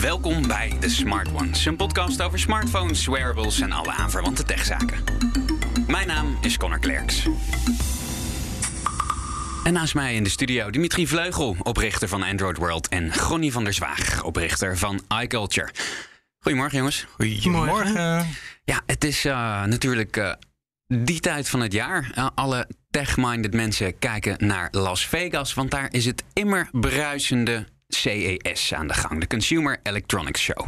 Welkom bij The Smart Ones, een podcast over smartphones, wearables en alle aanverwante techzaken. Mijn naam is Connor Klerks. En naast mij in de studio Dimitri Vleugel, oprichter van Android World, en Gonnie van der Zwaag, oprichter van iCulture. Goedemorgen, jongens. Goedemorgen. Ja, het is uh, natuurlijk uh, die tijd van het jaar. Uh, alle tech-minded mensen kijken naar Las Vegas, want daar is het immer bruisende CES aan de gang, de Consumer Electronics Show.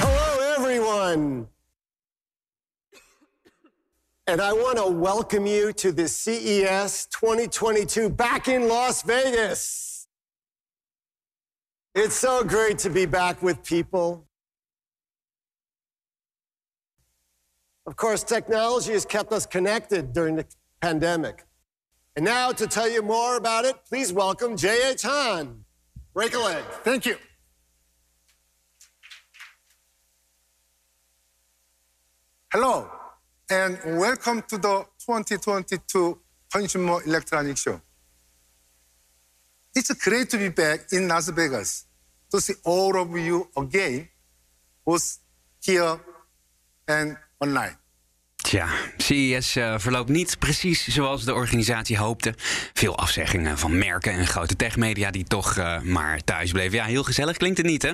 Hello, everyone. And I want to welcome you to the CES 2022 back in Las Vegas. It's so great to be back with people. Of course, technology has kept us connected during the pandemic. And now, to tell you more about it, please welcome J.H. Han. Break a leg. Thank you. Hello, and welcome to the 2022 Consumer Electronics Show. It's great to be back in Las Vegas to see all of you again, both here and online. Tja, CES uh, verloopt niet precies zoals de organisatie hoopte. Veel afzeggingen van merken en grote techmedia die toch uh, maar thuis bleven. Ja, heel gezellig klinkt het niet, hè?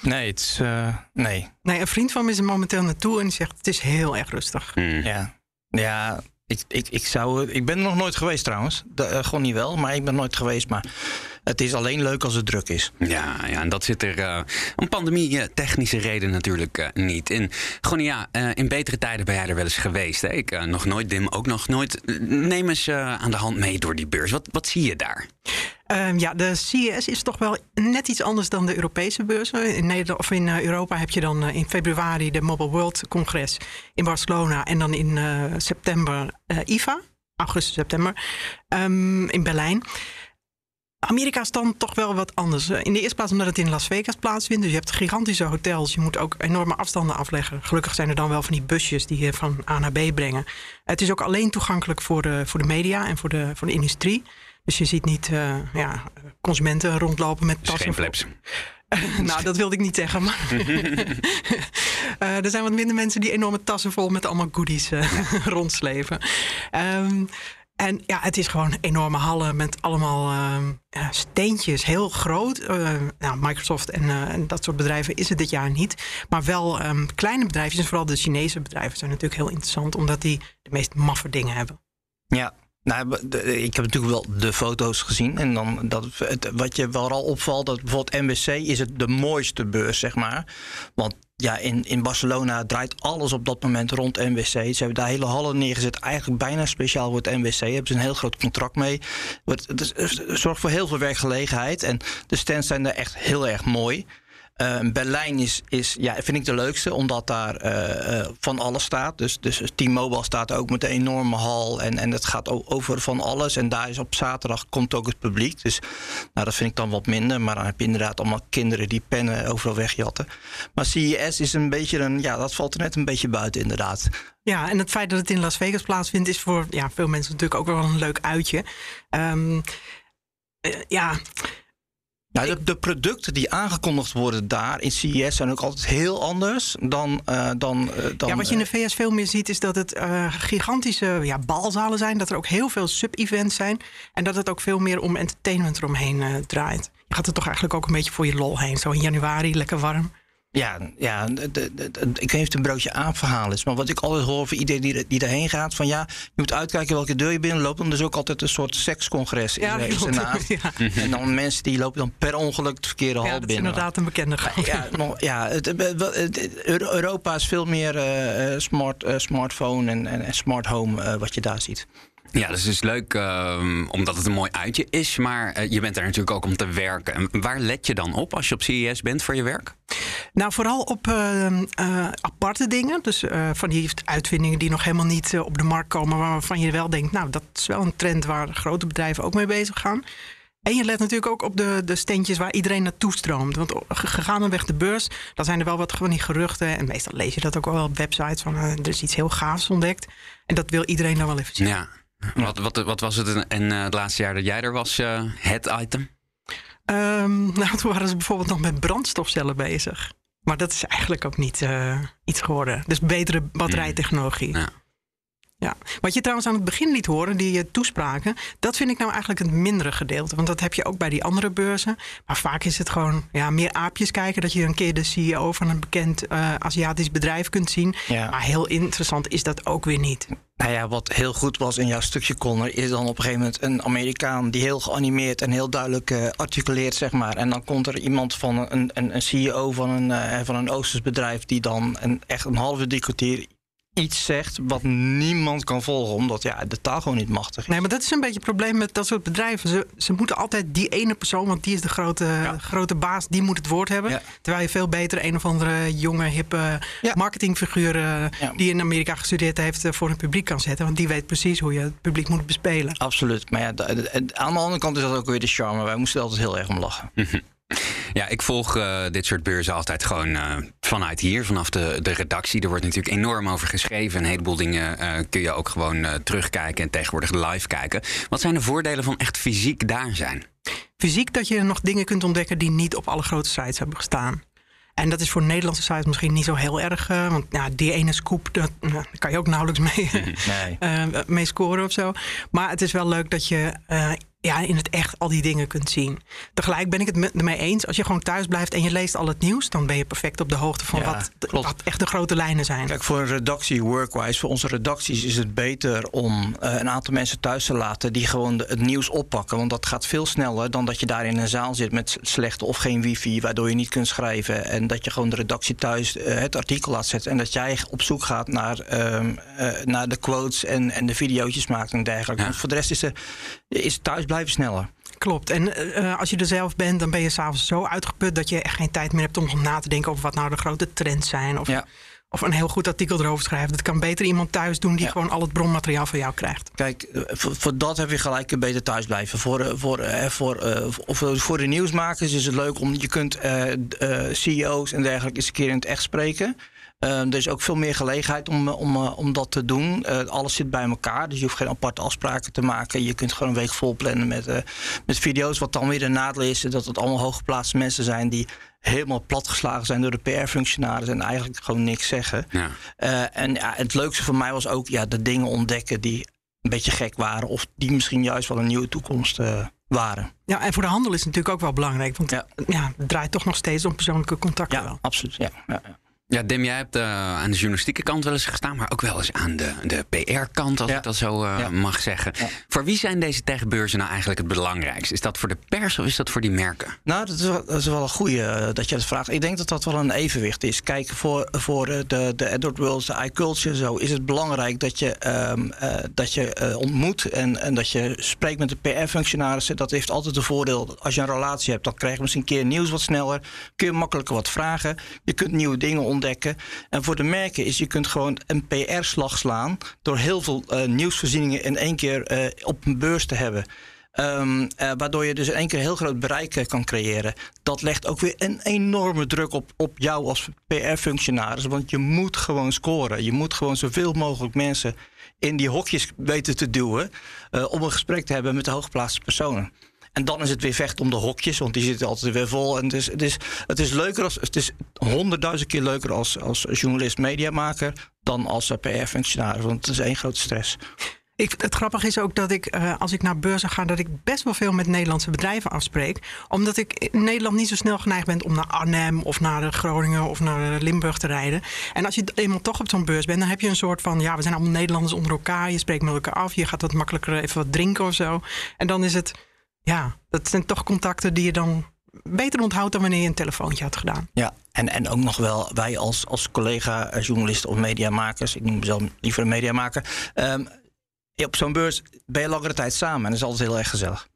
Nee, het is. Uh, nee. Nee, een vriend van me is er momenteel naartoe en die zegt: het is heel erg rustig. Mm. Ja. Ja, ik, ik, ik, zou, ik ben er nog nooit geweest trouwens. De, uh, gewoon niet wel, maar ik ben nooit geweest. Maar het is alleen leuk als het druk is. Ja, ja en dat zit er uh, om pandemie-technische reden natuurlijk uh, niet in. Gewoon ja, in betere tijden ben jij er wel eens geweest. Hè? Ik nog nooit, Dim, ook nog nooit. Neem eens aan de hand mee door die beurs. Wat, wat zie je daar? Um, ja, de CES is toch wel net iets anders dan de Europese beurzen. In, Nederland, of in Europa heb je dan in februari de Mobile World Congres in Barcelona. En dan in uh, september IFA, augustus, september, um, in Berlijn. Amerika is dan toch wel wat anders. In de eerste plaats omdat het in Las Vegas plaatsvindt. Dus je hebt gigantische hotels. Je moet ook enorme afstanden afleggen. Gelukkig zijn er dan wel van die busjes die je van A naar B brengen. Het is ook alleen toegankelijk voor de, voor de media en voor de, voor de industrie. Dus je ziet niet uh, ja, consumenten rondlopen met tassen. Geen flaps. nou, dat wilde ik niet zeggen. Maar uh, er zijn wat minder mensen die enorme tassen vol met allemaal goodies uh, rondsleven. Um, en ja, het is gewoon enorme hallen met allemaal uh, steentjes. Heel groot. Uh, nou, Microsoft en, uh, en, dat soort bedrijven is het dit jaar niet. Maar wel um, kleine bedrijven, en vooral de Chinese bedrijven, zijn natuurlijk heel interessant, omdat die de meest maffe dingen hebben. Ja, nou, ik heb natuurlijk wel de foto's gezien. En dan dat, wat je vooral opvalt, dat bijvoorbeeld NBC is het de mooiste beurs, zeg maar. Want ja, in, in Barcelona draait alles op dat moment rond NWC. Ze hebben daar hele hallen neergezet, eigenlijk bijna speciaal voor het NWC. Hebben ze een heel groot contract mee. Het, zorgt voor heel veel werkgelegenheid. En de stands zijn er echt heel erg mooi. Uh, Berlijn is, is, ja, vind ik de leukste, omdat daar uh, uh, van alles staat. Dus, dus T-Mobile staat ook met een enorme hal en, en het gaat over van alles. En daar is op zaterdag komt ook het publiek. Dus nou, dat vind ik dan wat minder. Maar dan heb je inderdaad allemaal kinderen die pennen overal wegjatten. Maar CES is een beetje een, ja, dat valt er net een beetje buiten inderdaad. Ja, en het feit dat het in Las Vegas plaatsvindt, is voor ja, veel mensen natuurlijk ook wel een leuk uitje. Um, ja. Nou, de, de, producten die aangekondigd worden daar in CES zijn ook altijd heel anders dan. Uh, dan, uh, dan ja, wat je in de VS veel meer ziet, is dat het uh, gigantische ja, balzalen zijn. Dat er ook heel veel sub-events zijn. En dat het ook veel meer om entertainment eromheen draait. Je gaat er toch eigenlijk ook een beetje voor je lol heen. Zo in januari, lekker warm. Ja, ja de, de, de, ik weet niet of het een broodje aapverhaal is. Maar wat ik altijd hoor van iedereen die, die daarheen gaat... van ja, je moet uitkijken welke deur je binnenloopt. Dan is ook altijd een soort sekscongres ja, in de naam. Ja. En dan mensen die lopen dan per ongeluk de verkeerde hal ja, binnen. is inderdaad een bekende gang. Ja, nog, ja het, het, Europa is veel meer uh, smart, uh, smartphone en, en, en smart home uh, wat je daar ziet. Ja, dus het is leuk uh, omdat het een mooi uitje is. Maar uh, je bent er natuurlijk ook om te werken. En waar let je dan op als je op CES bent voor je werk? Nou, vooral op uh, aparte dingen. Dus van die uitvindingen die nog helemaal niet op de markt komen. Waarvan je wel denkt, nou, dat is wel een trend waar grote bedrijven ook mee bezig gaan. En je let natuurlijk ook op de, de standjes waar iedereen naartoe stroomt. Want gegaanweg de beurs, dan zijn er wel wat van die geruchten. En meestal lees je dat ook wel op websites van er is iets heel gaafs ontdekt. En dat wil iedereen dan wel even zien. Ja. Wat, wat, wat was het in, in, eh, het laatste jaar dat jij er was, eh, het item? Ehm, nou, toen waren ze bijvoorbeeld nog met brandstofcellen bezig. Maar dat is eigenlijk ook niet eh, iets geworden. Dus betere batterijtechnologie. Ja. Ja. Wat je trouwens aan het begin liet horen, die uh, toespraken, dat vind ik nou eigenlijk het mindere gedeelte. Want dat heb je ook bij die andere beurzen. Maar vaak is het gewoon ja, meer aapjes kijken. Dat je een keer de CEO van een bekend uh, Aziatisch bedrijf kunt zien. Ja. Maar heel interessant is dat ook weer niet. Nou ja, wat heel goed was in jouw stukje Connor, is dan op een gegeven moment een Amerikaan die heel geanimeerd en heel duidelijk uh, articuleert, zeg maar. En dan komt er iemand van een, een, een CEO van een, uh, van een Oosters bedrijf die dan een, echt een halve drie iets zegt wat niemand kan volgen, omdat ja, de taal gewoon niet machtig is. Nee, maar dat is een beetje het probleem met dat soort bedrijven. Ze, ze moeten altijd die ene persoon, want die is de grote, ja. grote baas, die moet het woord hebben. Ja. Terwijl je veel beter een of andere jonge, hippe ja. marketingfiguur die in Amerika gestudeerd heeft voor een publiek kan zetten. Want die weet precies hoe je het publiek moet bespelen. Absoluut. Maar ja, aan de andere kant is dat ook weer de charme. Wij moesten altijd heel erg om lachen. Ja, ik volg uh, dit soort beurzen altijd gewoon uh, vanuit hier, vanaf de, de redactie. Er wordt natuurlijk enorm over geschreven. Een heleboel dingen uh, kun je ook gewoon terugkijken en tegenwoordig live kijken. Wat zijn de voordelen van echt fysiek daar zijn? Fysiek dat je nog dingen kunt ontdekken die niet op alle grote sites hebben gestaan. En dat is voor Nederlandse sites misschien niet zo heel erg. Uh, want ja, die ene scoop, dat, uh, daar kan je ook nauwelijks mee, nee. uh, mee scoren of zo. Maar het is wel leuk dat je ja, in het echt al die dingen kunt zien. Tegelijk ben ik het ermee eens. Als je gewoon thuis blijft en je leest al het nieuws... dan ben je perfect op de hoogte van ja, wat, wat, echt de grote lijnen zijn. Kijk, voor een redactie, workwise, voor onze redacties... is het beter om uh, een aantal mensen thuis te laten... die gewoon de, het nieuws oppakken. Want dat gaat veel sneller dan dat je daar in een zaal zit... met slechte of geen wifi, waardoor je niet kunt schrijven. En dat je gewoon de redactie thuis uh, het artikel laat zetten... en dat jij op zoek gaat naar, uh, naar de quotes en, en de video's maakt en dergelijke. Ja. Voor de rest is, er, is thuis blijven sneller. Klopt. En uh, als je er zelf bent, dan ben je s'avonds zo uitgeput dat je echt geen tijd meer hebt om na te denken over wat nou de grote trends zijn. Of, ja. of een heel goed artikel erover schrijven. Dat kan beter iemand thuis doen die ja. gewoon al het bronmateriaal van jou krijgt. Kijk, voor, voor dat heb je gelijk beter thuis blijven. Voor, voor, voor, uh, voor, voor de nieuwsmakers is het leuk om je kunt CEO's en dergelijke eens een keer in het echt spreken. Uh, er is ook veel meer gelegenheid om, om, om dat te doen. Uh, alles zit bij elkaar, dus je hoeft geen aparte afspraken te maken. Je kunt gewoon een week vol plannen met, uh, met video's. Wat dan weer een nadeel is, dat het allemaal hooggeplaatste mensen zijn die helemaal platgeslagen zijn door de PR-functionaris en eigenlijk gewoon niks zeggen. Ja. en ja, het leukste voor mij was ook ja, de dingen ontdekken die een beetje gek waren, of die misschien juist wel een nieuwe toekomst waren. Ja, en voor de handel is het natuurlijk ook wel belangrijk, want ja. Ja, het draait toch nog steeds om persoonlijke contacten. Ja, wel. absoluut. Ja, ja, ja. Dim, jij hebt uh, aan de journalistieke kant wel eens gestaan, maar ook wel eens aan de, de PR-kant, als ja. ik dat zo uh, ja. mag zeggen. Ja. Voor wie zijn deze techbeurzen nou eigenlijk het belangrijkste? Is dat voor de pers of is dat voor die merken? Nou, dat is wel, dat is wel een goede uh, dat je dat vraagt. Ik denk dat dat wel een evenwicht is. Kijk, voor, voor de, de Edward Worlds, de iCulture, zo is het belangrijk dat je, um, dat je ontmoet en, en dat je spreekt met de PR-functionarissen. Dat heeft altijd een voordeel. Als je een relatie hebt, dan krijg je misschien een keer nieuws wat sneller. Kun je makkelijker wat vragen. Je kunt nieuwe dingen ontdekken. En voor de merken is je kunt gewoon een PR-slag slaan door heel veel uh, nieuwsvoorzieningen in één keer uh, op een beurs te hebben. Um, uh, waardoor je dus in één keer heel groot bereik kan creëren. Dat legt ook weer een enorme druk op, op jou als PR-functionaris. Want je moet gewoon scoren. Je moet gewoon zoveel mogelijk mensen in die hokjes weten te duwen. om een gesprek te hebben met de hooggeplaatste personen. En dan is het weer vecht om de hokjes, want die zitten altijd weer vol. En het is, het is, het is leuker als, het is honderdduizend keer leuker als, als journalist, mediamaker dan als PR-functionaris. Want het is één grote stress. Ik, het grappige is ook dat ik, uh, als ik naar beurzen ga, dat ik best wel veel met Nederlandse bedrijven afspreek. Omdat ik in Nederland niet zo snel geneigd ben om naar Arnhem of naar Groningen of naar Limburg te rijden. En als je eenmaal toch op zo'n beurs bent, dan heb je een soort van, ja, we zijn allemaal Nederlanders onder elkaar. Je spreekt met elkaar af, je gaat wat makkelijker even wat drinken of zo. En dan is het ja, dat zijn toch contacten die je dan beter onthoudt dan wanneer je een telefoontje had gedaan. Ja, en, en ook nog wel wij als, als collega-journalisten of mediamakers, ik noem mezelf liever een mediamaker, um, op zo'n beurs ben je langere tijd samen en dat is altijd heel erg gezellig.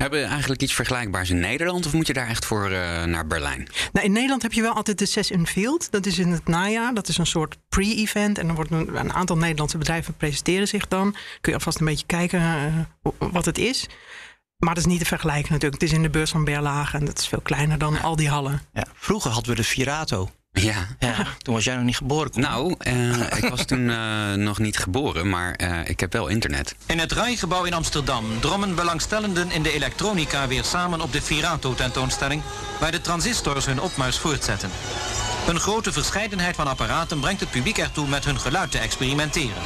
Hebben we eigenlijk iets vergelijkbaars in Nederland of moet je daar echt voor uh, naar Berlijn? Nou, in Nederland heb je wel altijd de Ses in Field. Dat is in het najaar. Dat is een soort pre-event. En dan wordt een, een, aantal Nederlandse bedrijven presenteren zich dan. Kun je alvast een beetje kijken uh, wat het is. Maar dat is niet te vergelijken natuurlijk. Het is in de beurs van Berlage en dat is veel kleiner dan ja. al die hallen. Ja. Vroeger hadden we de Virato. Ja. Ja, toen was jij nog niet geboren. Nou, eh, ik was toen eh, nog niet geboren, maar eh, ik heb wel internet. In het RAI-gebouw in Amsterdam drommen belangstellenden in de elektronica weer samen op de Virato-tentoonstelling, waar de transistors hun opmars voortzetten. Een grote verscheidenheid van apparaten brengt het publiek ertoe met hun geluid te experimenteren.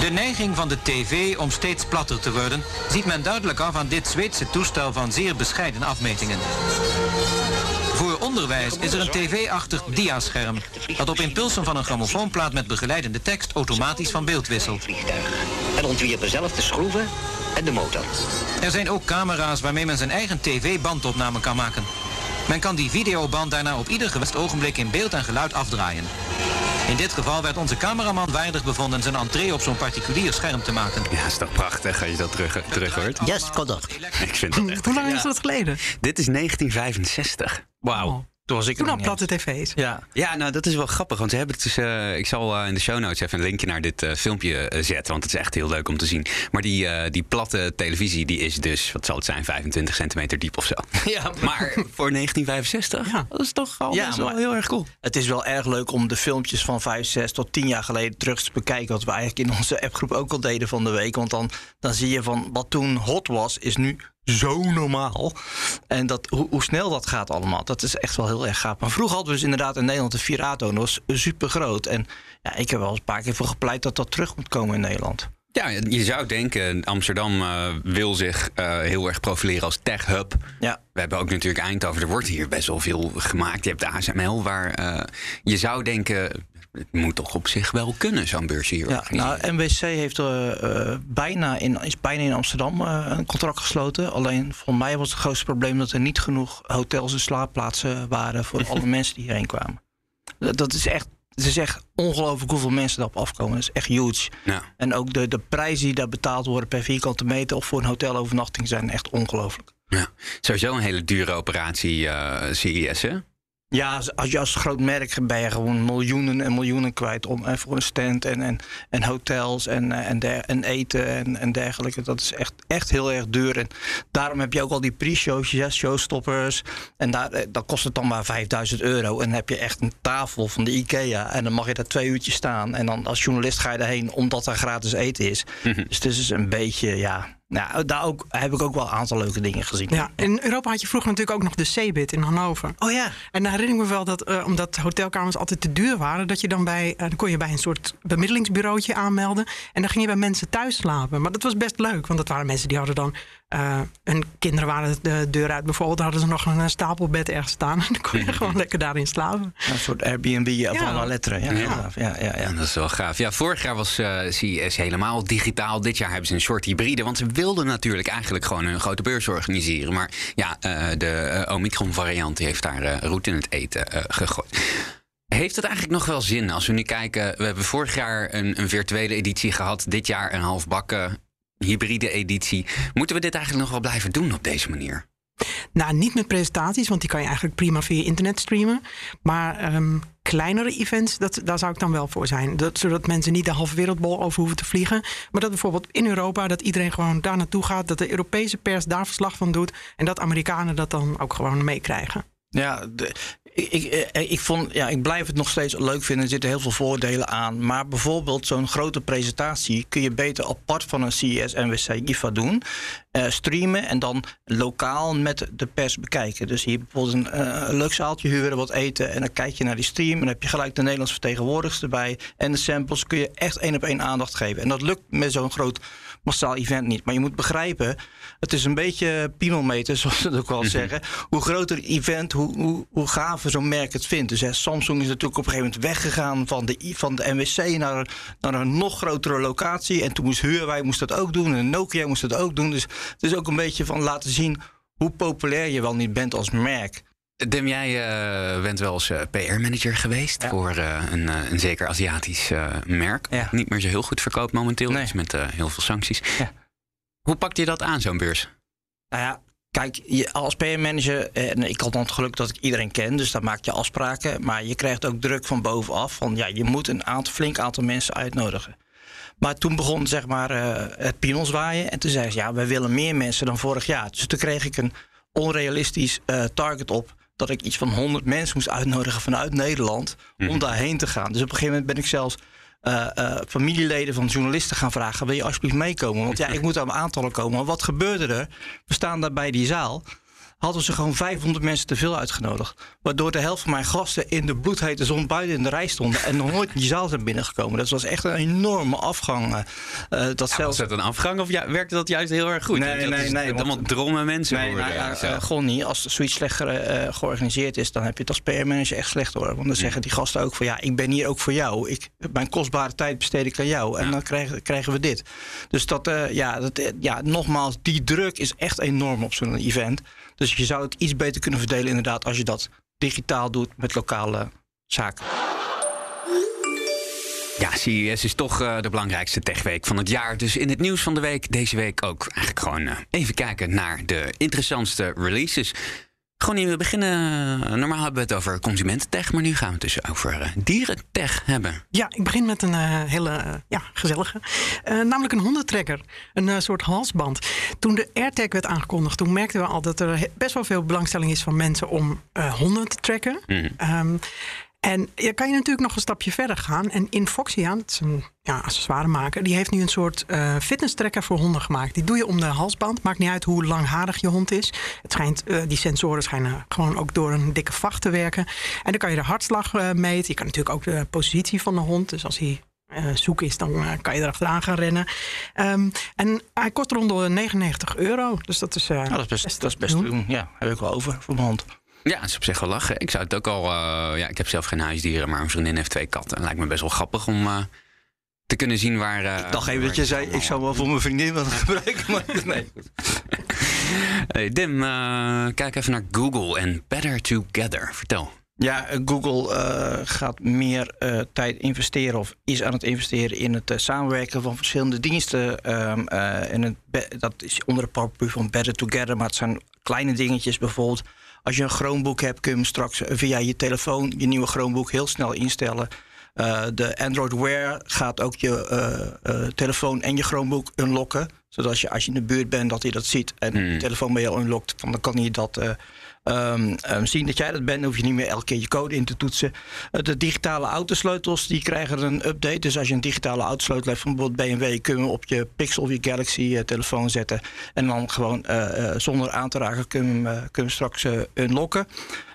De neiging van de tv om steeds platter te worden, ziet men duidelijk af aan dit Zweedse toestel van zeer bescheiden afmetingen. Voor onderwijs is er een tv-achtig diascherm dat op impulsen van een grammofoonplaat met begeleidende tekst automatisch van beeld wisselt. En ontwierpen zelf de schroeven en de motor. Er zijn ook camera's waarmee men zijn eigen tv-bandopname kan maken. Men kan die videoband daarna op ieder gewenst ogenblik in beeld en geluid afdraaien. In dit geval werd onze cameraman waardig bevonden zijn entree op zo'n particulier scherm te maken. Ja, is toch prachtig als je dat terug, terug hoort? Yes, kan dat. Ik vind dat echt. Hoe lang is dat geleden? Dit is 1965. Wauw. Toen was ik Toen al platte tv's. Ja, Ja, nou dat is wel grappig, want ze hebben het dus. eh, ik zal eh, in de show notes even een linkje naar dit eh, filmpje zetten, want het is echt heel leuk om te zien. Maar die, eh, die platte televisie, die is dus, wat zal het zijn, 25 centimeter diep of zo. ja Maar voor 1965, Ja. dat is toch al Ja, best wel heel erg cool. Het is wel erg leuk om de filmpjes van 5, 6 tot 10 jaar geleden terug te bekijken. Wat we eigenlijk in onze appgroep ook al deden van de week. Want dan, dan zie je van wat toen hot was, is nu zo normaal. En dat, hoe, hoe snel dat gaat allemaal, dat is echt wel heel erg gaaf. Maar vroeger hadden we dus inderdaad in Nederland de Virato. Was super groot. En ja, ik heb wel eens een paar keer voor gepleit dat dat terug moet komen in Nederland. Ja, je zou denken, Amsterdam eh, wil zich eh, heel erg profileren als tech hub. Ja, We hebben ook natuurlijk Eindhoven, er wordt hier best wel veel gemaakt. Je hebt de ASML, waar eh, je zou denken, het moet toch op zich wel kunnen, zo'n beurs hier. Ja, nou, MWC heeft eh, eh, bijna in, is bijna in Amsterdam eh, een contract gesloten. Alleen voor mij was het grootste probleem dat er niet genoeg hotels en slaapplaatsen waren voor alle mensen die hierheen kwamen. Dat, dat is echt, het is echt ongelooflijk hoeveel mensen daarop afkomen. Dat is echt huge. Ja. En ook de, de prijzen die daar betaald worden per vierkante meter of voor een hotelovernachting zijn echt ongelooflijk. Ja, sowieso een hele dure operatie eh CES, hè? Ja, als- als je als groot merk ben je gewoon miljoenen en miljoenen kwijt om, en voor een stand en, en, en hotels en, eh, en, der- en eten en, en dergelijke. Dat is echt, echt heel erg duur. En daarom heb je ook al die pre-shows, ja, showstoppers. En daar, eh, dan kost het dan maar 5000 euro. En dan heb je echt een tafel van de IKEA. En dan mag je daar twee uurtjes staan. En dan als journalist ga je daarheen omdat er gratis eten is. Dus het is een beetje, ja. Nou, daar ook, heb ik ook wel een aantal leuke dingen gezien. Ja, in Europa had je vroeger natuurlijk ook nog de Cebit in Hannover. Oh ja. En dan herinner ik me wel dat, eh, omdat hotelkamers altijd te duur waren, dat je dan bij, eh, dan kon je bij een soort bemiddelingsbureautje aanmelden. En dan ging je bij mensen thuis slapen. Maar dat was best leuk, want dat waren mensen die hadden dan. Eh hun kinderen waren de deur uit bijvoorbeeld, dan hadden ze nog een eh, stapelbed ergens staan. En dan kon je gewoon lekker daarin slapen. Een soort Airbnb op Ja. alle letteren. Ja, ja. Ja, ja, ja. Ja, dat is wel gaaf. Ja, vorig jaar was eh CES helemaal digitaal. Dit jaar hebben ze een soort hybride. Want ze wilden natuurlijk eigenlijk gewoon een grote beurs organiseren. Maar ja, eh, de eh, Omicron-variant die heeft daar eh, roet in het eten eh, gegooid. Heeft het eigenlijk nog wel zin als we nu kijken? We hebben vorig jaar een, een virtuele editie gehad. Dit jaar een halfbakken hybride editie. Moeten we dit eigenlijk nog wel blijven doen op deze manier? Nou, niet met presentaties, want die kan je eigenlijk prima via internet streamen. Maar ehm, kleinere events, dat, daar zou ik dan wel voor zijn. Dat, zodat mensen niet de halve wereldbol over hoeven te vliegen. Maar dat bijvoorbeeld in Europa, dat iedereen gewoon daar naartoe gaat. Dat de Europese pers daar verslag van doet. En dat Amerikanen dat dan ook gewoon meekrijgen. Ja, ik, ik, eh, ik, vond, ja, ik blijf het nog steeds leuk vinden. Er zitten heel veel voordelen aan. Maar bijvoorbeeld zo'n grote presentatie kun je beter apart van een CES NWC IFA doen. Eh, streamen en dan lokaal met de pers bekijken. Dus hier bijvoorbeeld een, een leuk zaaltje huren, wat eten. En dan kijk je naar die stream. En dan heb je gelijk de Nederlandse vertegenwoordigers erbij. En de samples kun je echt één op één aandacht geven. En dat lukt met zo'n groot massaal event niet. Maar je moet begrijpen, het is een beetje piemelmeter, zoals ze het ook wel zeggen. Hoe groter het event, hoe, hoe, hoe gaver zo'n merk het vindt. Dus hè, Samsung is natuurlijk op een gegeven moment weggegaan van de, van de MWC naar, een- naar een nog grotere locatie. En toen moest Huawei moest dat ook doen en Nokia moest dat ook doen. Dus het is ook een beetje van laten zien hoe populair je wel niet bent als merk. Dem, jij eh, bent wel eens eh, PR-manager geweest Ja. voor eh, een, een zeker Aziatisch merk. Ja. Niet meer zo heel goed verkoopt momenteel, Nee. dus met heel veel sancties. Ja. Hoe pakt je dat aan, zo'n beurs? Nou ja, kijk, je, als PR-manager, en ik had dan het geluk dat ik iedereen ken, dus daar maak je afspraken. Maar je krijgt ook druk van bovenaf, van ja, je moet een aantal, flink aantal mensen uitnodigen. Maar toen begon zeg maar het zwaaien en toen zei ze, ja, wij willen meer mensen dan vorig jaar. Dus toen kreeg ik een onrealistisch target op dat ik iets van 100 mensen moest uitnodigen vanuit Nederland om daarheen te gaan. Dus op een gegeven moment ben ik zelfs eh, eh, familieleden van journalisten gaan vragen: wil je alsjeblieft meekomen? Want ja, ik moet aan aantallen komen. Maar wat gebeurde er? We staan daar bij die zaal hadden ze gewoon 500 mensen te veel uitgenodigd. Waardoor de helft van mijn gasten in de bloedhete zon buiten in de rij stonden. en nog nooit in die zaal zijn binnengekomen. Dat was echt een enorme afgang. Uh, dat ja, zelfs... Was dat een afgang of ja, werkte dat juist heel erg goed? Nee, nee, nee. Dat allemaal drommen mensen nee, worden. Nou, uh, gewoon niet. Als zoiets slecht uh, georganiseerd is, dan heb je het als PR-manager echt slecht hoor. Want dan zeggen die gasten ook van ja, ik ben hier ook voor jou. Ik, mijn kostbare tijd besteed ik aan jou. En dan krijgen, krijgen we dit. Dus dat, ja, dat, ja, nogmaals, die druk is echt enorm op zo'n event. Dus je zou het iets beter kunnen verdelen, inderdaad, als je dat digitaal doet met lokale zaken. Ja, CES is toch uh, de belangrijkste techweek van het jaar. Dus in het nieuws van de week deze week ook eigenlijk gewoon uh, even kijken naar de interessantste releases. Gewoon we beginnen. Normaal hebben we het over consumententech, maar nu gaan we het dus over uh, dierentech hebben. Ja, ik begin met een uh, hele uh, ja, gezellige. namelijk een hondentrekker. Een soort halsband. Toen de AirTag werd aangekondigd, toen merkten we al dat er best wel veel belangstelling is van mensen om honden te tracken. Mm. Um, en dan kan je natuurlijk nog een stapje verder gaan. En Infoxia, dat is een ja, accessoiremaker, die heeft nu een soort uh, fitness tracker voor honden gemaakt. Die doe je om de halsband. Maakt niet uit hoe langharig je hond is. Het schijnt, uh, die sensoren schijnen gewoon ook door een dikke vacht te werken. En dan kan je de hartslag uh, meten. Je kan natuurlijk ook de positie van de hond. Dus als hij uh, zoek is, dan uh, kan je erachteraan gaan rennen. Um, en hij kost rond de 99 euro. Dus dat is, uh, nou, dat is best, best, dat is best doen. Ja, heb ik wel over voor mijn hond. Ja, dat is op zich wel lachen. Ik zou het ook al. Uh, ja, ik heb zelf geen huisdieren, maar mijn vriendin heeft twee katten. Lijkt me best wel grappig om uh, te kunnen zien waar. Uh, ik dacht even dat je zei: ik zou wel voor mijn vriendin wat gebruiken. Maar nee. hey, Dim, kijk even naar Google en Better Together. Vertel. Ja, Google uh, gaat meer uh, tijd investeren of is aan het investeren in het uh, samenwerken van verschillende diensten. Um, en het dat is onder de paraplu van Better Together, maar het zijn kleine dingetjes. Bijvoorbeeld, als je een Chromebook hebt, kun je hem straks via je telefoon je nieuwe Chromebook heel snel instellen. De Android Wear gaat ook je telefoon en je Chromebook unlocken. Zodat je als je in de buurt bent, dat hij dat ziet en hmm. je telefoon bij jou unlockt, dan kan hij dat Um, um, zien dat jij dat bent, hoef je niet meer elke keer je code in te toetsen. Uh, de digitale autosleutels die krijgen een update. Dus als je een digitale autosleutel hebt van bijvoorbeeld BMW, kun je hem op je Pixel of je Galaxy uh, telefoon zetten. En dan gewoon uh, zonder aan te raken kun je hem, kun je straks unlocken.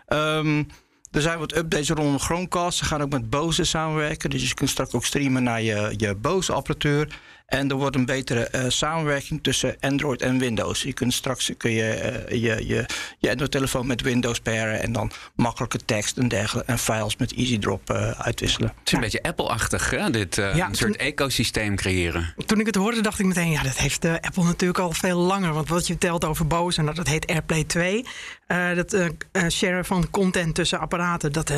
Um, er zijn wat updates rondom Chromecast. Ze gaan ook met Bose samenwerken. Dus je kunt straks ook streamen naar je, je Bose-apparatuur. En er wordt een betere uh, samenwerking tussen Android en Windows. Je kunt straks kun je, uh, je, je, je Android-telefoon met Windows pairen en dan makkelijke tekst en dergelijke en files met EasyDrop uh, uitwisselen. Het is een ja. beetje Apple-achtig, hè? Dit ja, een soort ecosysteem creëren. Toen ik het hoorde, dacht ik meteen, ja, dat heeft Apple natuurlijk al veel langer. Want wat je vertelt over Bose, en dat, dat heet AirPlay 2. Dat sharen van content tussen apparaten, dat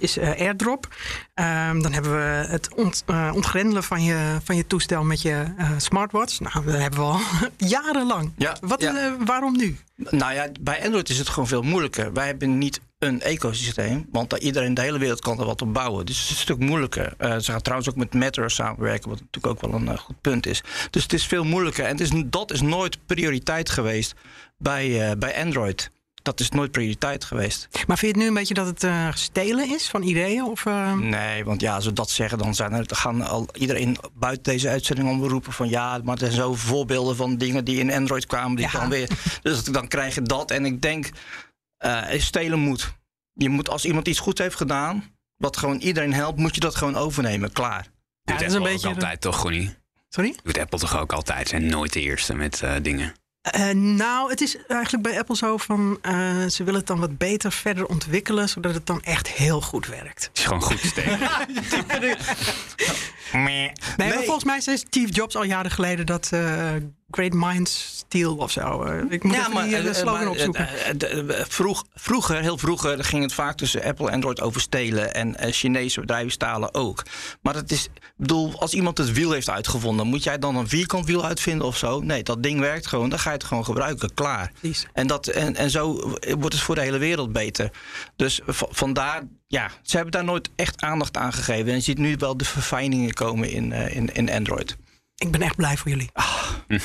is AirDrop. Ehm, dan hebben we het ont, ontgrendelen van je, van je toestel met je uh, smartwatch. Nou, dat hebben we al jarenlang. Ja, Wat, ja. Uh, waarom nu? Nou ja, bij Android is het gewoon veel moeilijker. Wij hebben niet een ecosysteem, want iedereen in de hele wereld kan er wat op bouwen. Dus het is een stuk moeilijker. Uh, ze gaan trouwens ook met Matter samenwerken, wat natuurlijk ook wel een goed punt is. Dus het is veel moeilijker. En het is, dat is nooit prioriteit geweest bij, bij Android dat is nooit prioriteit geweest. Maar vind je het nu een beetje dat het uh, stelen is van ideeën? Of, uh... Nee, want ja, als we dat zeggen, dan zijn er, gaan al iedereen buiten deze uitzending om roepen van ja, maar er zijn zo voorbeelden van dingen die in Android kwamen, die ja. dan weer. Dus dan krijg je dat. En ik denk, uh, stelen moet. Je moet als iemand iets goed heeft gedaan, wat gewoon iedereen helpt, moet je dat gewoon overnemen. Klaar. Ja, dat is een beetje altijd toch, gewoon niet? Sorry? Doet Apple toch ook altijd? Zijn nooit de eerste met dingen. Uh, nou, het is eigenlijk bij Apple zo van uh, ze willen het dan wat beter verder ontwikkelen, zodat het dan echt heel goed werkt. Het is gewoon goed steken. nee, nee, maar volgens mij zei Steve Jobs al jaren geleden dat uh, Great Minds Steal of zo. Ik moet ja, maar, die uh, slogan opzoeken. vroeg, vroeger, heel vroeger, ging het vaak tussen Apple en Android over stelen. En Chinese bedrijven stalen ook. Maar het is, bedoel, als iemand het wiel heeft uitgevonden, moet jij dan een vierkant wiel uitvinden of zo? Nee, dat ding werkt gewoon. Dan ga je het gewoon gebruiken. Klaar. En, dat, en, en zo wordt het voor de hele wereld beter. Dus vandaar ja, ze hebben daar nooit echt aandacht aan gegeven. En je ziet nu wel de verfijningen komen in, in, in Android. Ik ben echt blij voor jullie. Ah.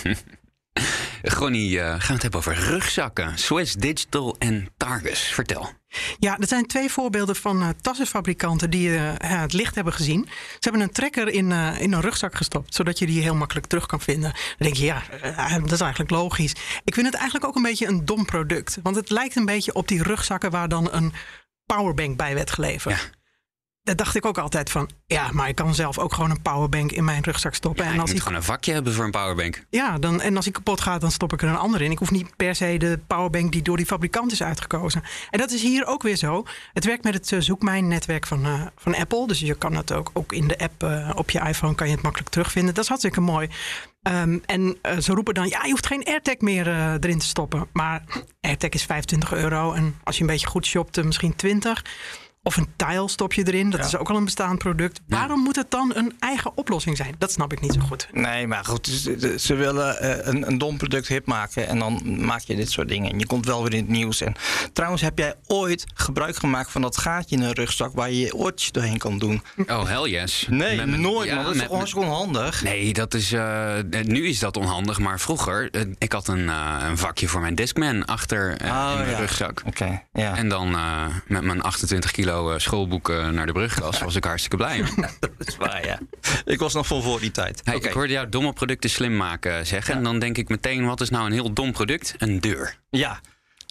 Gronnie, uh, gaan we het hebben over rugzakken. Swiss Digital en Targus. Vertel. Ja, er zijn twee voorbeelden van uh, tassenfabrikanten die uh, het licht hebben gezien. Ze hebben een trekker in, uh, in een rugzak gestopt, zodat je die heel makkelijk terug kan vinden. Dan denk je, ja, dat is eigenlijk logisch. Ik vind het eigenlijk ook een beetje een dom product. Want het lijkt een beetje op die rugzakken waar dan een powerbank bij werd geleverd. Ja daar dacht ik ook altijd van, ja, maar ik kan zelf ook gewoon een powerbank in mijn rugzak stoppen. Ja, en als ik gewoon een vakje hebben voor een powerbank. Ja, dan, en als ik kapot ga, dan stop ik er een ander in. Ik hoef niet per se de powerbank die door die fabrikant is uitgekozen. En dat is hier ook weer zo. Het werkt met het uh, zoekmijn-netwerk van, uh, van Apple. Dus je kan het ook, ook in de app uh, op je iPhone kan je het makkelijk terugvinden. Dat is hartstikke mooi. Um, en ze roepen dan, ja, je hoeft geen AirTag meer erin te stoppen. Maar AirTag is 25 euro. En als je een beetje goed shopt, misschien 20 of een tile stop je erin. Dat ja. is ook al een bestaand product. Ja. Waarom moet het dan een eigen oplossing zijn? Dat snap ik niet zo goed. Nee, maar goed. Ze willen uh, een, een dom product hip maken. En dan maak je dit soort dingen. En je komt wel weer in het nieuws. En trouwens, heb jij ooit gebruik gemaakt van dat gaatje in een rugzak waar je je oortjes doorheen kan doen? Oh, hell yes. Nee, met, met, nooit. Ja, man. Dat is met, toch onhandig? Nee, dat is. Uh, nu is dat onhandig. Maar vroeger, uh, ik had een, een, vakje voor mijn Discman achter oh, in mijn ja. rugzak. Okay, ja. En dan met mijn 28 kilo schoolboeken naar de brugklas was ik hartstikke blij. dat is waar, ja. Ik was nog vol voor die tijd. Hey, okay. Ik hoorde jou domme producten slim maken zeggen. Ja. En dan denk ik meteen, wat is nou een heel dom product? Een deur. Ja.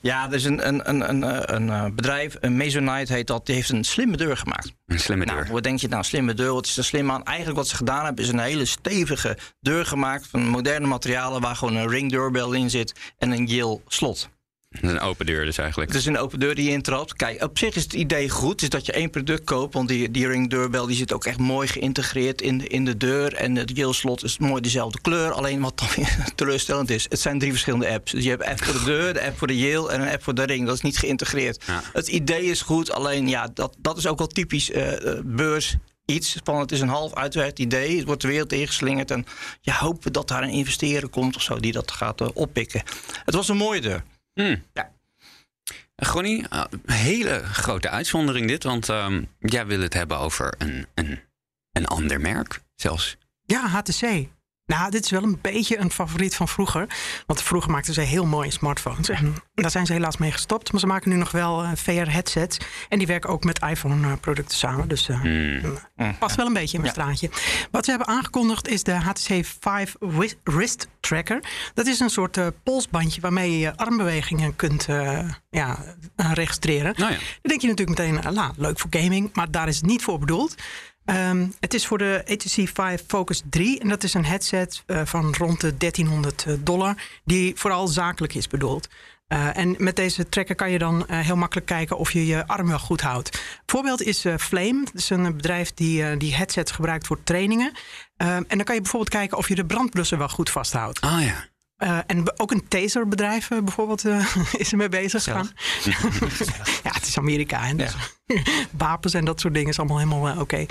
Ja, er is een, een, een, een, een bedrijf, een Masonite heet dat, die heeft een slimme deur gemaakt. Een slimme nou, deur. Wat denk je nou, slimme deur? Wat is er slim aan? Eigenlijk wat ze gedaan hebben, is een hele stevige deur gemaakt van moderne materialen waar gewoon een ring deurbel in zit en een Yale slot. Een open deur dus eigenlijk. Het is een open deur die je intrapt. Kijk, op zich is het idee goed. Is dat je één product koopt. Want die, die ring deurbel die zit ook echt mooi geïntegreerd in de, in de deur. En het Yale slot is mooi dezelfde kleur. Alleen wat dan weer teleurstellend is. Het zijn drie verschillende apps. Dus je hebt een app voor de deur, de app voor de Yale en een app voor de ring. Dat is niet geïntegreerd. Ja. Het idee is goed. Alleen ja, dat, dat is ook wel typisch uh, beurs iets van het is een half uitwerkt idee. Het wordt de wereld ingeslingerd. En je hoopt dat daar een investeerder komt of zo die dat gaat uh, oppikken. Het was een mooie deur. Hmm. Ja. Gronnie, uh, hele grote uitzondering dit. Want um, jij wil het hebben over een, een, een ander merk zelfs. Ja, HTC. Nou, dit is wel een beetje een favoriet van vroeger. Want vroeger maakten ze heel mooie smartphones. En daar zijn ze helaas mee gestopt. Maar ze maken nu nog wel uh, VR-headsets. En die werken ook met iPhone-producten samen. Dus uh, past wel een beetje in mijn Ja. straatje. Wat ze hebben aangekondigd is de HTC Vive Wis- Wrist Tracker. Dat is een soort uh, polsbandje waarmee je je armbewegingen kunt uh, ja, registreren. Nou ja. Dan denk je natuurlijk meteen, uh, nou, leuk voor gaming. Maar daar is het niet voor bedoeld. Um, het is voor de HTC Vive Focus 3 en dat is een headset uh, van rond de 1300 dollar, die vooral zakelijk is bedoeld. Uh, en met deze tracker kan je dan uh, heel makkelijk kijken of je je arm wel goed houdt. Voorbeeld is uh, Flame. Dat is een bedrijf die die headsets gebruikt voor trainingen. en dan kan je bijvoorbeeld kijken of je de brandblusser wel goed vasthoudt. Ah ja. Uh, en ook een taserbedrijf uh, bijvoorbeeld uh, is er mee bezig gegaan. ja, het is Amerika. En dus ja. wapens en dat soort dingen is allemaal helemaal oké. Okay.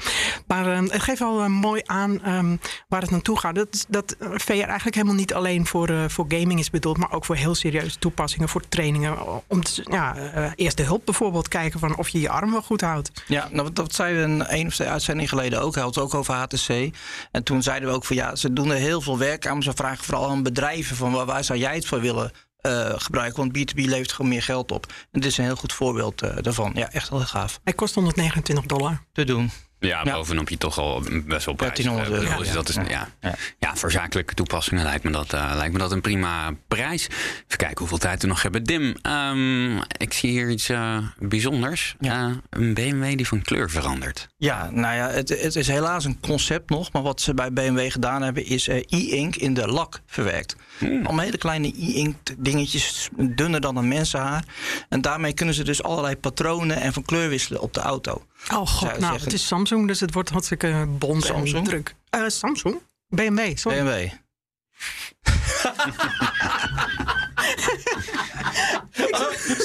Maar het geeft wel mooi aan um, waar het naartoe gaat. Dat, dat VR eigenlijk helemaal niet alleen voor, voor gaming is bedoeld... maar ook voor heel serieuze toepassingen, voor trainingen. Om te, ja, eerste hulp bijvoorbeeld kijken van of je je arm wel goed houdt. Ja, nou, dat we een één of twee uitzendingen geleden ook. Hij had het ook over HTC. En toen zeiden we ook van ja, ze doen er heel veel werk aan... maar ze vragen vooral aan bedrijven van waar, waar zou jij het voor willen uh, gebruiken? Want B2B levert gewoon meer geld op. En dit is een heel goed voorbeeld uh, daarvan. Ja, echt heel gaaf. Hij kost 129 dollar. Te doen. Ja, bovenop je toch al best wel prijs. 1300 euro. Dus dat is, ja. Ja. ja, voor zakelijke toepassingen lijkt me, dat, uh, lijkt me dat een prima prijs. Even kijken hoeveel tijd we nog hebben. Dim, um, ik zie hier iets uh, bijzonders. Ja. Uh, een BMW die van kleur verandert. Ja, nou ja, het, het, is helaas een concept nog. Maar wat ze bij BMW gedaan hebben, is e-ink in de lak verwerkt. Hmm. Om hele kleine e-ink dingetjes, dunner dan een mensenhaar. En daarmee kunnen ze dus allerlei patronen en van kleur wisselen op de auto. Oh god, nou, zeggen. het is Samsung, dus het wordt hartstikke bond Samsung? en druk. Uh, Samsung? BMW, sorry. BMW.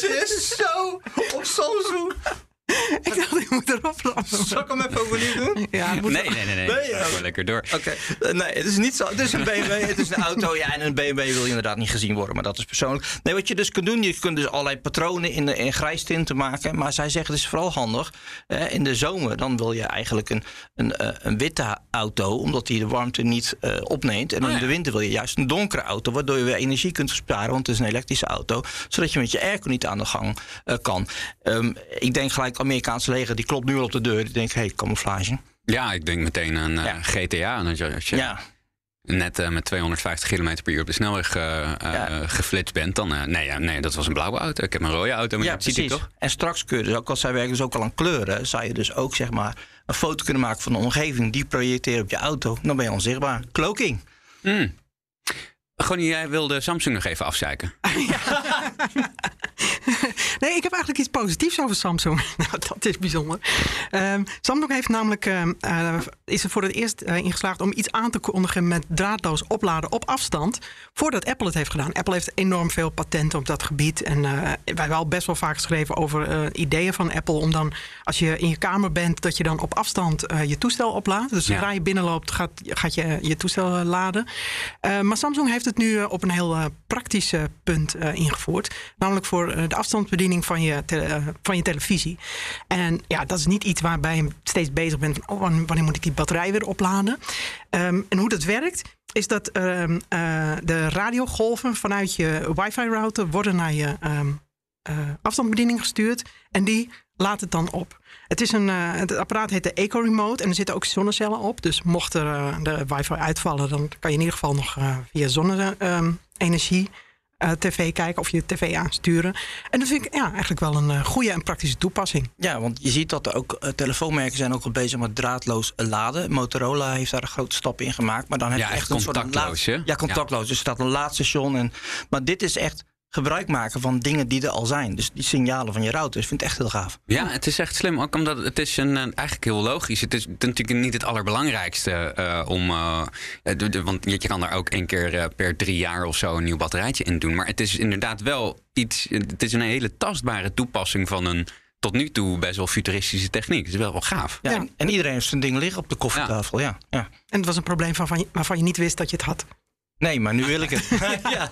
Ze is zo op Samsung. Ik dacht, ik moet erop rammen. Zal ik hem even overnieuw doen? Ja, moet Nee, nee, nee. nee. Nee, ja. gewoon lekker door. Oké, Eh, nee, het is niet zo. Het is een BMW, het is een auto. Ja, en een BMW wil je inderdaad niet gezien worden, maar dat is persoonlijk. Nee, wat je dus kunt doen, je kunt dus allerlei patronen in, de, in grijstinten maken. Maar zij zeggen het is vooral handig. eh, in de zomer, dan wil je eigenlijk een, een, eh, een witte auto, omdat die de warmte niet eh, opneemt. En dan in de winter wil je juist een donkere auto, waardoor je weer energie kunt besparen, want het is een elektrische auto. Zodat je met je airco niet aan de gang eh, kan. Ehm, ik denk gelijk, Amerikaanse leger, die klopt nu al op de deur. Die denkt, hé, hey, camouflage. Ja, ik denk meteen aan Ja. GTA. Als je, Ja. net eh, met 250 km per uur op de snelweg eh, eh, Ja. geflitst bent, dan... nee, nee, dat was een blauwe auto. Ik heb een rode auto, maar Ja, dat ziet hij precies. toch? En straks kun je dus ook, als zij werken dus ook al aan kleuren, zou je dus ook zeg maar een foto kunnen maken van de omgeving, die projecteren op je auto. Dan ben je onzichtbaar. Cloaking. Gewoon, jij wilde Samsung nog even afzeiken. Nee, ik heb eigenlijk iets positiefs over Samsung. nou, dat is bijzonder. Ehm, Samsung heeft namelijk, ehm, eh, is er voor het eerst eh, ingeslaagd om iets aan te kondigen met draadloos opladen op afstand. Voordat Apple het heeft gedaan. Apple heeft enorm veel patenten op dat gebied. En eh, wij hebben al best wel vaak geschreven over ideeën van Apple. Om dan, als je in je kamer bent, dat je dan op afstand je toestel oplaadt. Dus Ja. zodra je binnenloopt, gaat, gaat je je toestel laden. Maar Samsung heeft het nu eh, op een heel eh, praktisch eh, punt ingevoerd. Namelijk voor de afstandsbediening van je, van je televisie. En ja, dat is niet iets waarbij je steeds bezig bent oh, wanneer moet ik die batterij weer opladen? Ehm, en hoe dat werkt, is dat eh, de radiogolven vanuit je wifi-router... worden naar je eh, afstandsbediening gestuurd. En die laat het dan op. Het, is een, eh, het apparaat heet de Eco Remote en er zitten ook zonnecellen op. Dus mocht er eh, de wifi uitvallen, dan kan je in ieder geval nog eh, via zonne-energie eh, tv kijken of je tv aansturen. En dat vind ik ja, eigenlijk wel een eh, goede en praktische toepassing. Ja, want je ziet dat er ook telefoonmerken zijn ook al bezig met draadloos laden. Motorola heeft daar een grote stap in gemaakt. Maar dan heb Ja, je echt echt een soort contactloos, laad-? Ja, contactloos. Dus er staat een laadstation. En, maar dit is echt gebruik maken van dingen die er al zijn. Dus die signalen van je router. Ik vind het echt heel gaaf. Ja, het is echt slim. Ook omdat het is een, eigenlijk heel logisch. Het is natuurlijk niet het allerbelangrijkste eh, om. eh, de- de- want je kan daar ook één keer eh, per drie jaar of zo een nieuw batterijtje in doen. Maar het is inderdaad wel iets. Het is een hele tastbare toepassing van een tot nu toe best wel futuristische techniek. Het is wel wel gaaf. Ja, en iedereen heeft zijn ding liggen op de koffietafel. Ja. Ja. En het was een probleem waarvan je, waarvan je niet wist dat je het had. Nee, maar nu wil ik het. ja.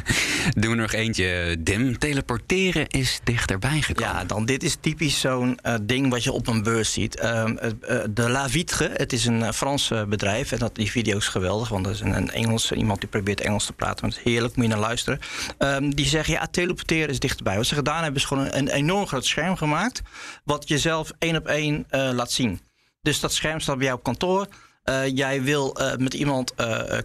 Doen we nog eentje. Dim. Teleporteren is dichterbij gekomen. Ja, dan dit is typisch zo'n eh, ding wat je op een beurs ziet. Ehm, eh, eh, de La Vitre, het is een Frans bedrijf. En dat, die video is geweldig, want dat is een, een Engels, iemand die probeert Engels te praten. Maar het is heerlijk, moet je naar luisteren. Ehm, die zeggen, ja, teleporteren is dichterbij. Wat ze gedaan hebben, is gewoon een, enorm groot scherm gemaakt... wat je zelf één op één laat zien. Dus dat scherm staat bij jou op kantoor... Jij wil met iemand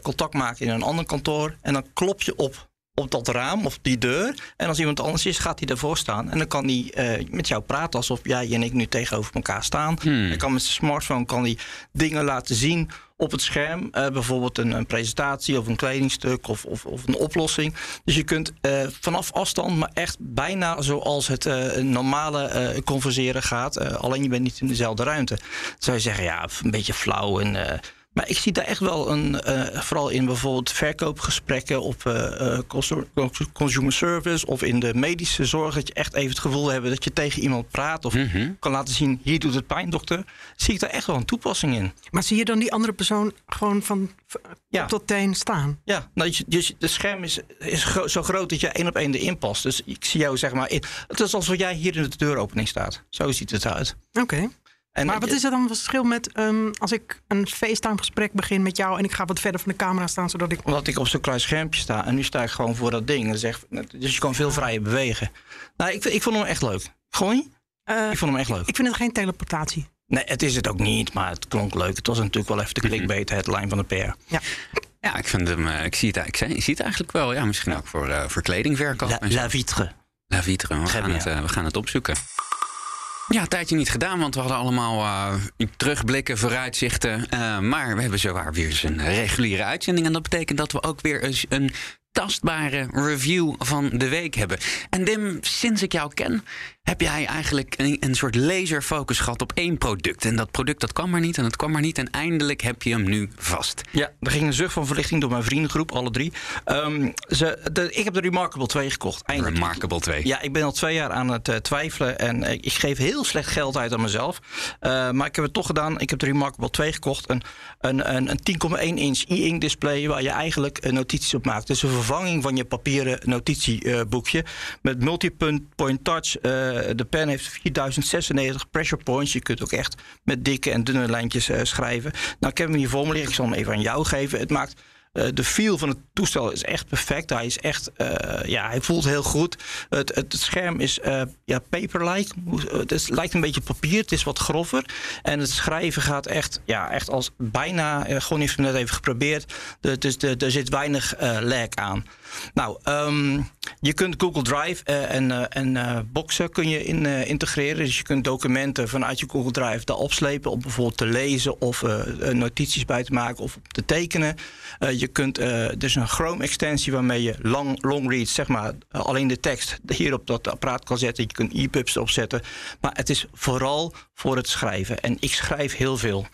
contact maken in een ander kantoor... en dan klop je op op dat raam of die deur. En als iemand anders is, gaat hij ervoor staan. En dan kan hij eh, met jou praten alsof jij en ik nu tegenover elkaar staan. Hij kan met zijn smartphone kan hij dingen laten zien op het scherm. Eh, bijvoorbeeld een, een presentatie of een kledingstuk of, of, of een oplossing. Dus je kunt eh, vanaf afstand, maar echt bijna zoals het eh, normale converseren gaat. alleen je bent niet in dezelfde ruimte. Dan zou je zeggen, ja, een beetje flauw en... maar ik zie daar echt wel een, eh, vooral in bijvoorbeeld verkoopgesprekken op eh, eh, consumer- service of in de medische zorg, dat je echt even het gevoel hebt dat je tegen iemand praat of kan laten zien, hier doet het pijn, dokter. Zie ik daar echt wel een toepassing in. Maar zie je dan die andere persoon gewoon van Ja. tot teen staan? Ja, nou, je- dus het scherm is, is gro- zo groot dat je één op één erin past. Dus ik zie jou zeg maar in. Het is alsof jij hier in de deuropening staat. Zo ziet het eruit. Oké. En Maar wat is er dan het verschil met ehm, als ik een FaceTime-gesprek begin met jou en ik ga wat verder van de camera staan zodat ik. Omdat ik op zo'n klein schermpje sta en nu sta ik gewoon voor dat ding. En zeg, dus je kan veel vrijer bewegen. Nou, ik, ik vond hem echt leuk. Gewoon niet? Eh, Ik vond hem echt leuk. ik vind het geen teleportatie. Nee, het is het ook niet, maar het klonk leuk. Het was natuurlijk wel even de clickbait headline van de PR. Ja. Ja, ik vind hem. eh, ik, zie het, ik, zie het eigenlijk wel. Ja, misschien ook voor, eh, voor kledingverkoop. La, vitre. La Vitre, we gaan, het, we gaan het opzoeken. Ja, een tijdje niet gedaan, want we hadden allemaal eh, terugblikken, vooruitzichten. Eh, maar we hebben zowaar weer eens een reguliere uitzending. En dat betekent dat we ook weer een tastbare review van de week hebben. En Dim, sinds ik jou ken, heb jij eigenlijk een, een soort laserfocus gehad op één product. En dat product dat kwam maar niet en dat kwam maar niet. En eindelijk heb je hem nu vast. Ja, er ging een zucht van verlichting door mijn vriendengroep, alle drie. Ehm, ze, de, ik heb de Remarkable 2 gekocht. Eindelijk. Remarkable 2. Ja, ik ben al twee jaar aan het uh, twijfelen en uh, ik geef heel slecht geld uit aan mezelf. Uh, maar ik heb het toch gedaan. Ik heb de Remarkable 2 gekocht. Een, een, een, een 10,1 inch e-ink display waar je eigenlijk notities op maakt. Dus een vervanging van je papieren notitieboekje. met multi-point touch. De pen heeft 4096 pressure points. Je kunt ook echt met dikke en dunne lijntjes schrijven. Nou, ik heb hem hier voor me liggen. Ik zal hem even aan jou geven. Het maakt uh, de feel van het toestel is echt perfect. Hij is echt, ja, hij voelt heel goed. Het, het scherm is uh, ja, paper-like. Het is, lijkt een beetje papier. Het is wat grover. En het schrijven gaat echt, ja, echt als bijna. gewoon heeft het net even geprobeerd. De, dus de, er zit weinig lag aan. Nou, um, je kunt Google Drive en, en boxen kun je in, integreren. Dus je kunt documenten vanuit je Google Drive daar opslepen om bijvoorbeeld te lezen of notities bij te maken of te tekenen. je kunt, is een Chrome-extensie waarmee je long, reads, zeg maar, alleen de tekst hier op dat apparaat kan zetten. Je kunt e-pubs erop zetten. Maar het is vooral voor het schrijven. En ik schrijf heel veel.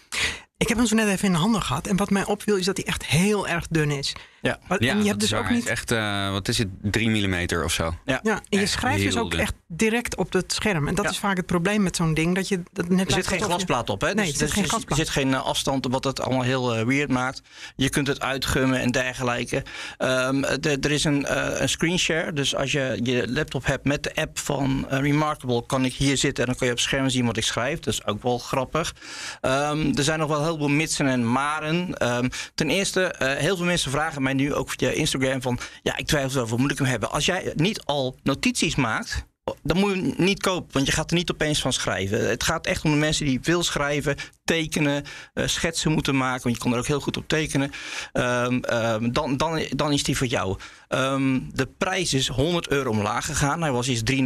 Ik heb hem zo net even in de handen gehad. En wat mij opviel is dat hij echt heel erg dun is. Ja, en ja, je hebt dus ook niet. Echt, uh, wat is het, 3 mm of zo? Ja, ja en je schrijft dus ook dun. echt direct op het scherm. En dat ja. is vaak het probleem met zo'n ding. Dat je dat net er zit geen glasplaat op, hè? Nee, dus, er zit geen glasplaat. Er zit geen uh, afstand, wat het allemaal heel uh, weird maakt. Je kunt het uitgummen en dergelijke. Um, de, er is een, een screenshare. Dus als je je laptop hebt met de app van Remarkable, kan ik hier zitten en dan kan je op het scherm zien wat ik schrijf. Dat is ook wel grappig. Um, er zijn nog wel heel veel mitsen en maren. Um, ten eerste, heel veel mensen vragen mij nu ook via Instagram van ja, ik twijfel wel, moet ik hem hebben? Als jij niet al notities maakt, dan moet je niet kopen, want je gaat er niet opeens van schrijven. Het gaat echt om de mensen die veel schrijven, tekenen, uh, schetsen moeten maken, want je kan er ook heel goed op tekenen. Um, um, dan, dan, dan is die voor jou. Um, de prijs is 100 euro omlaag gegaan. Hij was eerst 3,99,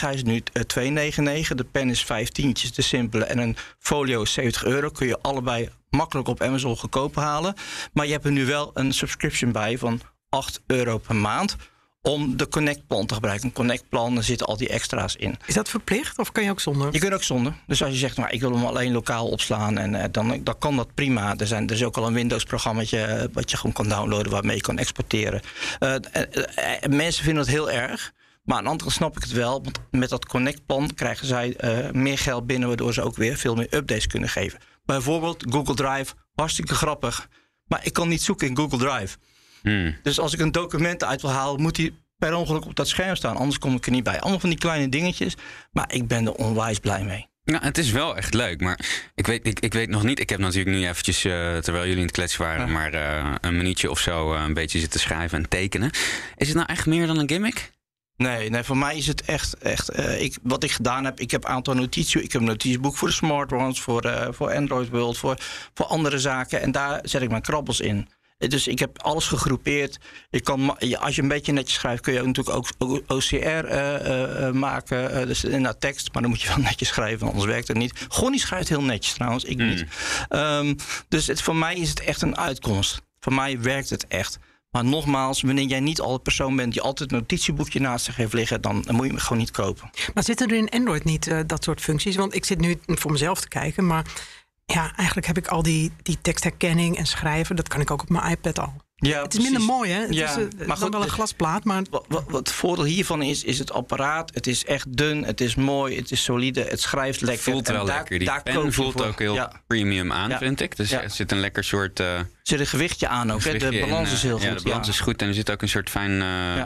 hij is nu uh, 2,99. De pen is 15, de simpele, en een folio is 70 euro. Kun je allebei makkelijk op Amazon goedkoop halen. Maar je hebt er nu wel een subscription bij van 8 euro per maand om de Connect-plan te gebruiken. Een Connect-plan, daar zitten al die extra's in. Is dat verplicht of kan je ook zonder? Je kunt ook zonder. Dus als je zegt, nou, ik wil hem alleen lokaal opslaan... En, uh, dan, dan kan dat prima. Er, zijn, er is ook al een Windows-programmaatje... wat je gewoon kan downloaden, waarmee je kan exporteren. Uh, mensen vinden dat heel erg... Maar aan de andere kant snap ik het wel, want met dat Connect-plan krijgen zij uh, meer geld binnen, waardoor ze ook weer veel meer updates kunnen geven. Bijvoorbeeld Google Drive, hartstikke grappig, maar ik kan niet zoeken in Google Drive. Hmm. Dus als ik een document uit wil halen, moet hij per ongeluk op dat scherm staan. Anders kom ik er niet bij. Allemaal van die kleine dingetjes. Maar ik ben er onwijs blij mee. Nou, het is wel echt leuk, maar ik weet, ik, ik weet nog niet. Ik heb natuurlijk nu eventjes, uh, terwijl jullie in het kletsen waren, ja. maar uh, een minuutje of zo uh, een beetje zitten schrijven en tekenen. Is het nou echt meer dan een gimmick? Nee, nee, voor mij is het echt. echt ik, wat ik gedaan heb, ik heb een aantal notities. Ik heb een notitieboek voor de smartphones, voor, voor Android World, voor, voor andere zaken. En daar zet ik mijn krabbels in. Dus ik heb alles gegroepeerd. Je kan, als je een beetje netjes schrijft, kun je natuurlijk ook OCR uh, uh, maken. dus inderdaad tekst, maar dan moet je wel netjes schrijven, anders werkt het niet. Gonnie schrijft heel netjes trouwens, ik niet. Mm. Um, dus het, voor mij is het echt een uitkomst. Voor mij werkt het echt. Maar nogmaals, wanneer jij niet al de persoon bent die altijd een notitieboekje naast zich heeft liggen, dan, dan moet je hem gewoon niet kopen. Maar zitten er in Android niet uh, dat soort functies? Want ik zit nu voor mezelf te kijken, maar ja, eigenlijk heb ik al die, die tekstherkenning en schrijven, dat kan ik ook op mijn iPad al. Ja, het is minder mooi, hè? Het ja, is uh, maar goed, wel een glasplaat, maar... Wat, wat, wat, het voordeel hiervan is, is het apparaat. Het is echt dun, het is mooi, het is solide, het schrijft lekker. Voelt wel daar, lekker. Die daar pen voelt ook heel ja. premium aan, ja. vind ik. Dus er zit een lekker soort... Uh, er zit een gewichtje aan ook, hè? De balans in, is heel goed. Ja, de balans is goed en er zit ook een soort fijn... Uh,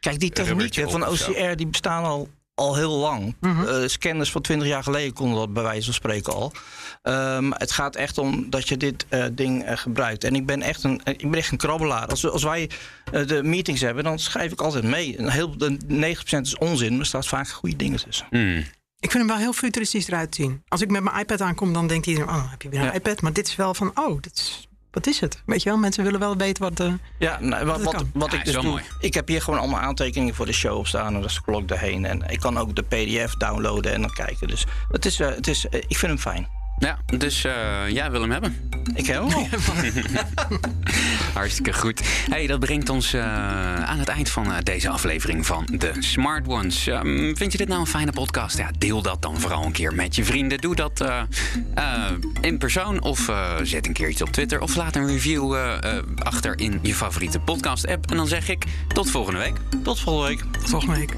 Kijk, die technieken van OCR, die bestaan al al heel lang. Mm -hmm. uh, scanners van 20 jaar geleden konden dat bij wijze van spreken al. Um, het gaat echt om dat je dit uh, ding uh, gebruikt. En ik ben echt een, ik ben echt een krabbelaar. Als, als wij de meetings hebben, dan schrijf ik altijd mee. En heel, de 90% is onzin, maar er staat vaak goede dingen tussen. Mm. Ik vind hem wel heel futuristisch eruit zien. Als ik met mijn iPad aankom, dan denkt iedereen: oh, heb je weer een ja. iPad? Maar dit is wel van: oh, dit is wat is het? Weet je wel, mensen willen wel weten wat. Uh, ja, nou, wat, wat, wat, ik dus doe. Mooi. Ik heb hier gewoon allemaal aantekeningen voor de show op staan. En dan scroll ik erheen. En ik kan ook de PDF downloaden en dan kijken. Dus het is, uh, het is, uh, ik vind hem fijn. Ja, dus eh, jij wil hem hebben. Ik heb hem al. Hartstikke goed. Hey, dat brengt ons eh, aan het eind van eh, deze aflevering van de Smart Ones. Ehm, vind je dit nou een fijne podcast? Ja, deel dat dan vooral een keer met je vrienden. Doe dat eh, eh, in persoon of eh, zet een keer iets op Twitter. Of laat een review eh, eh, achter in je favoriete podcast-app. En dan zeg ik tot volgende week. Tot volgende week. Tot volgende week.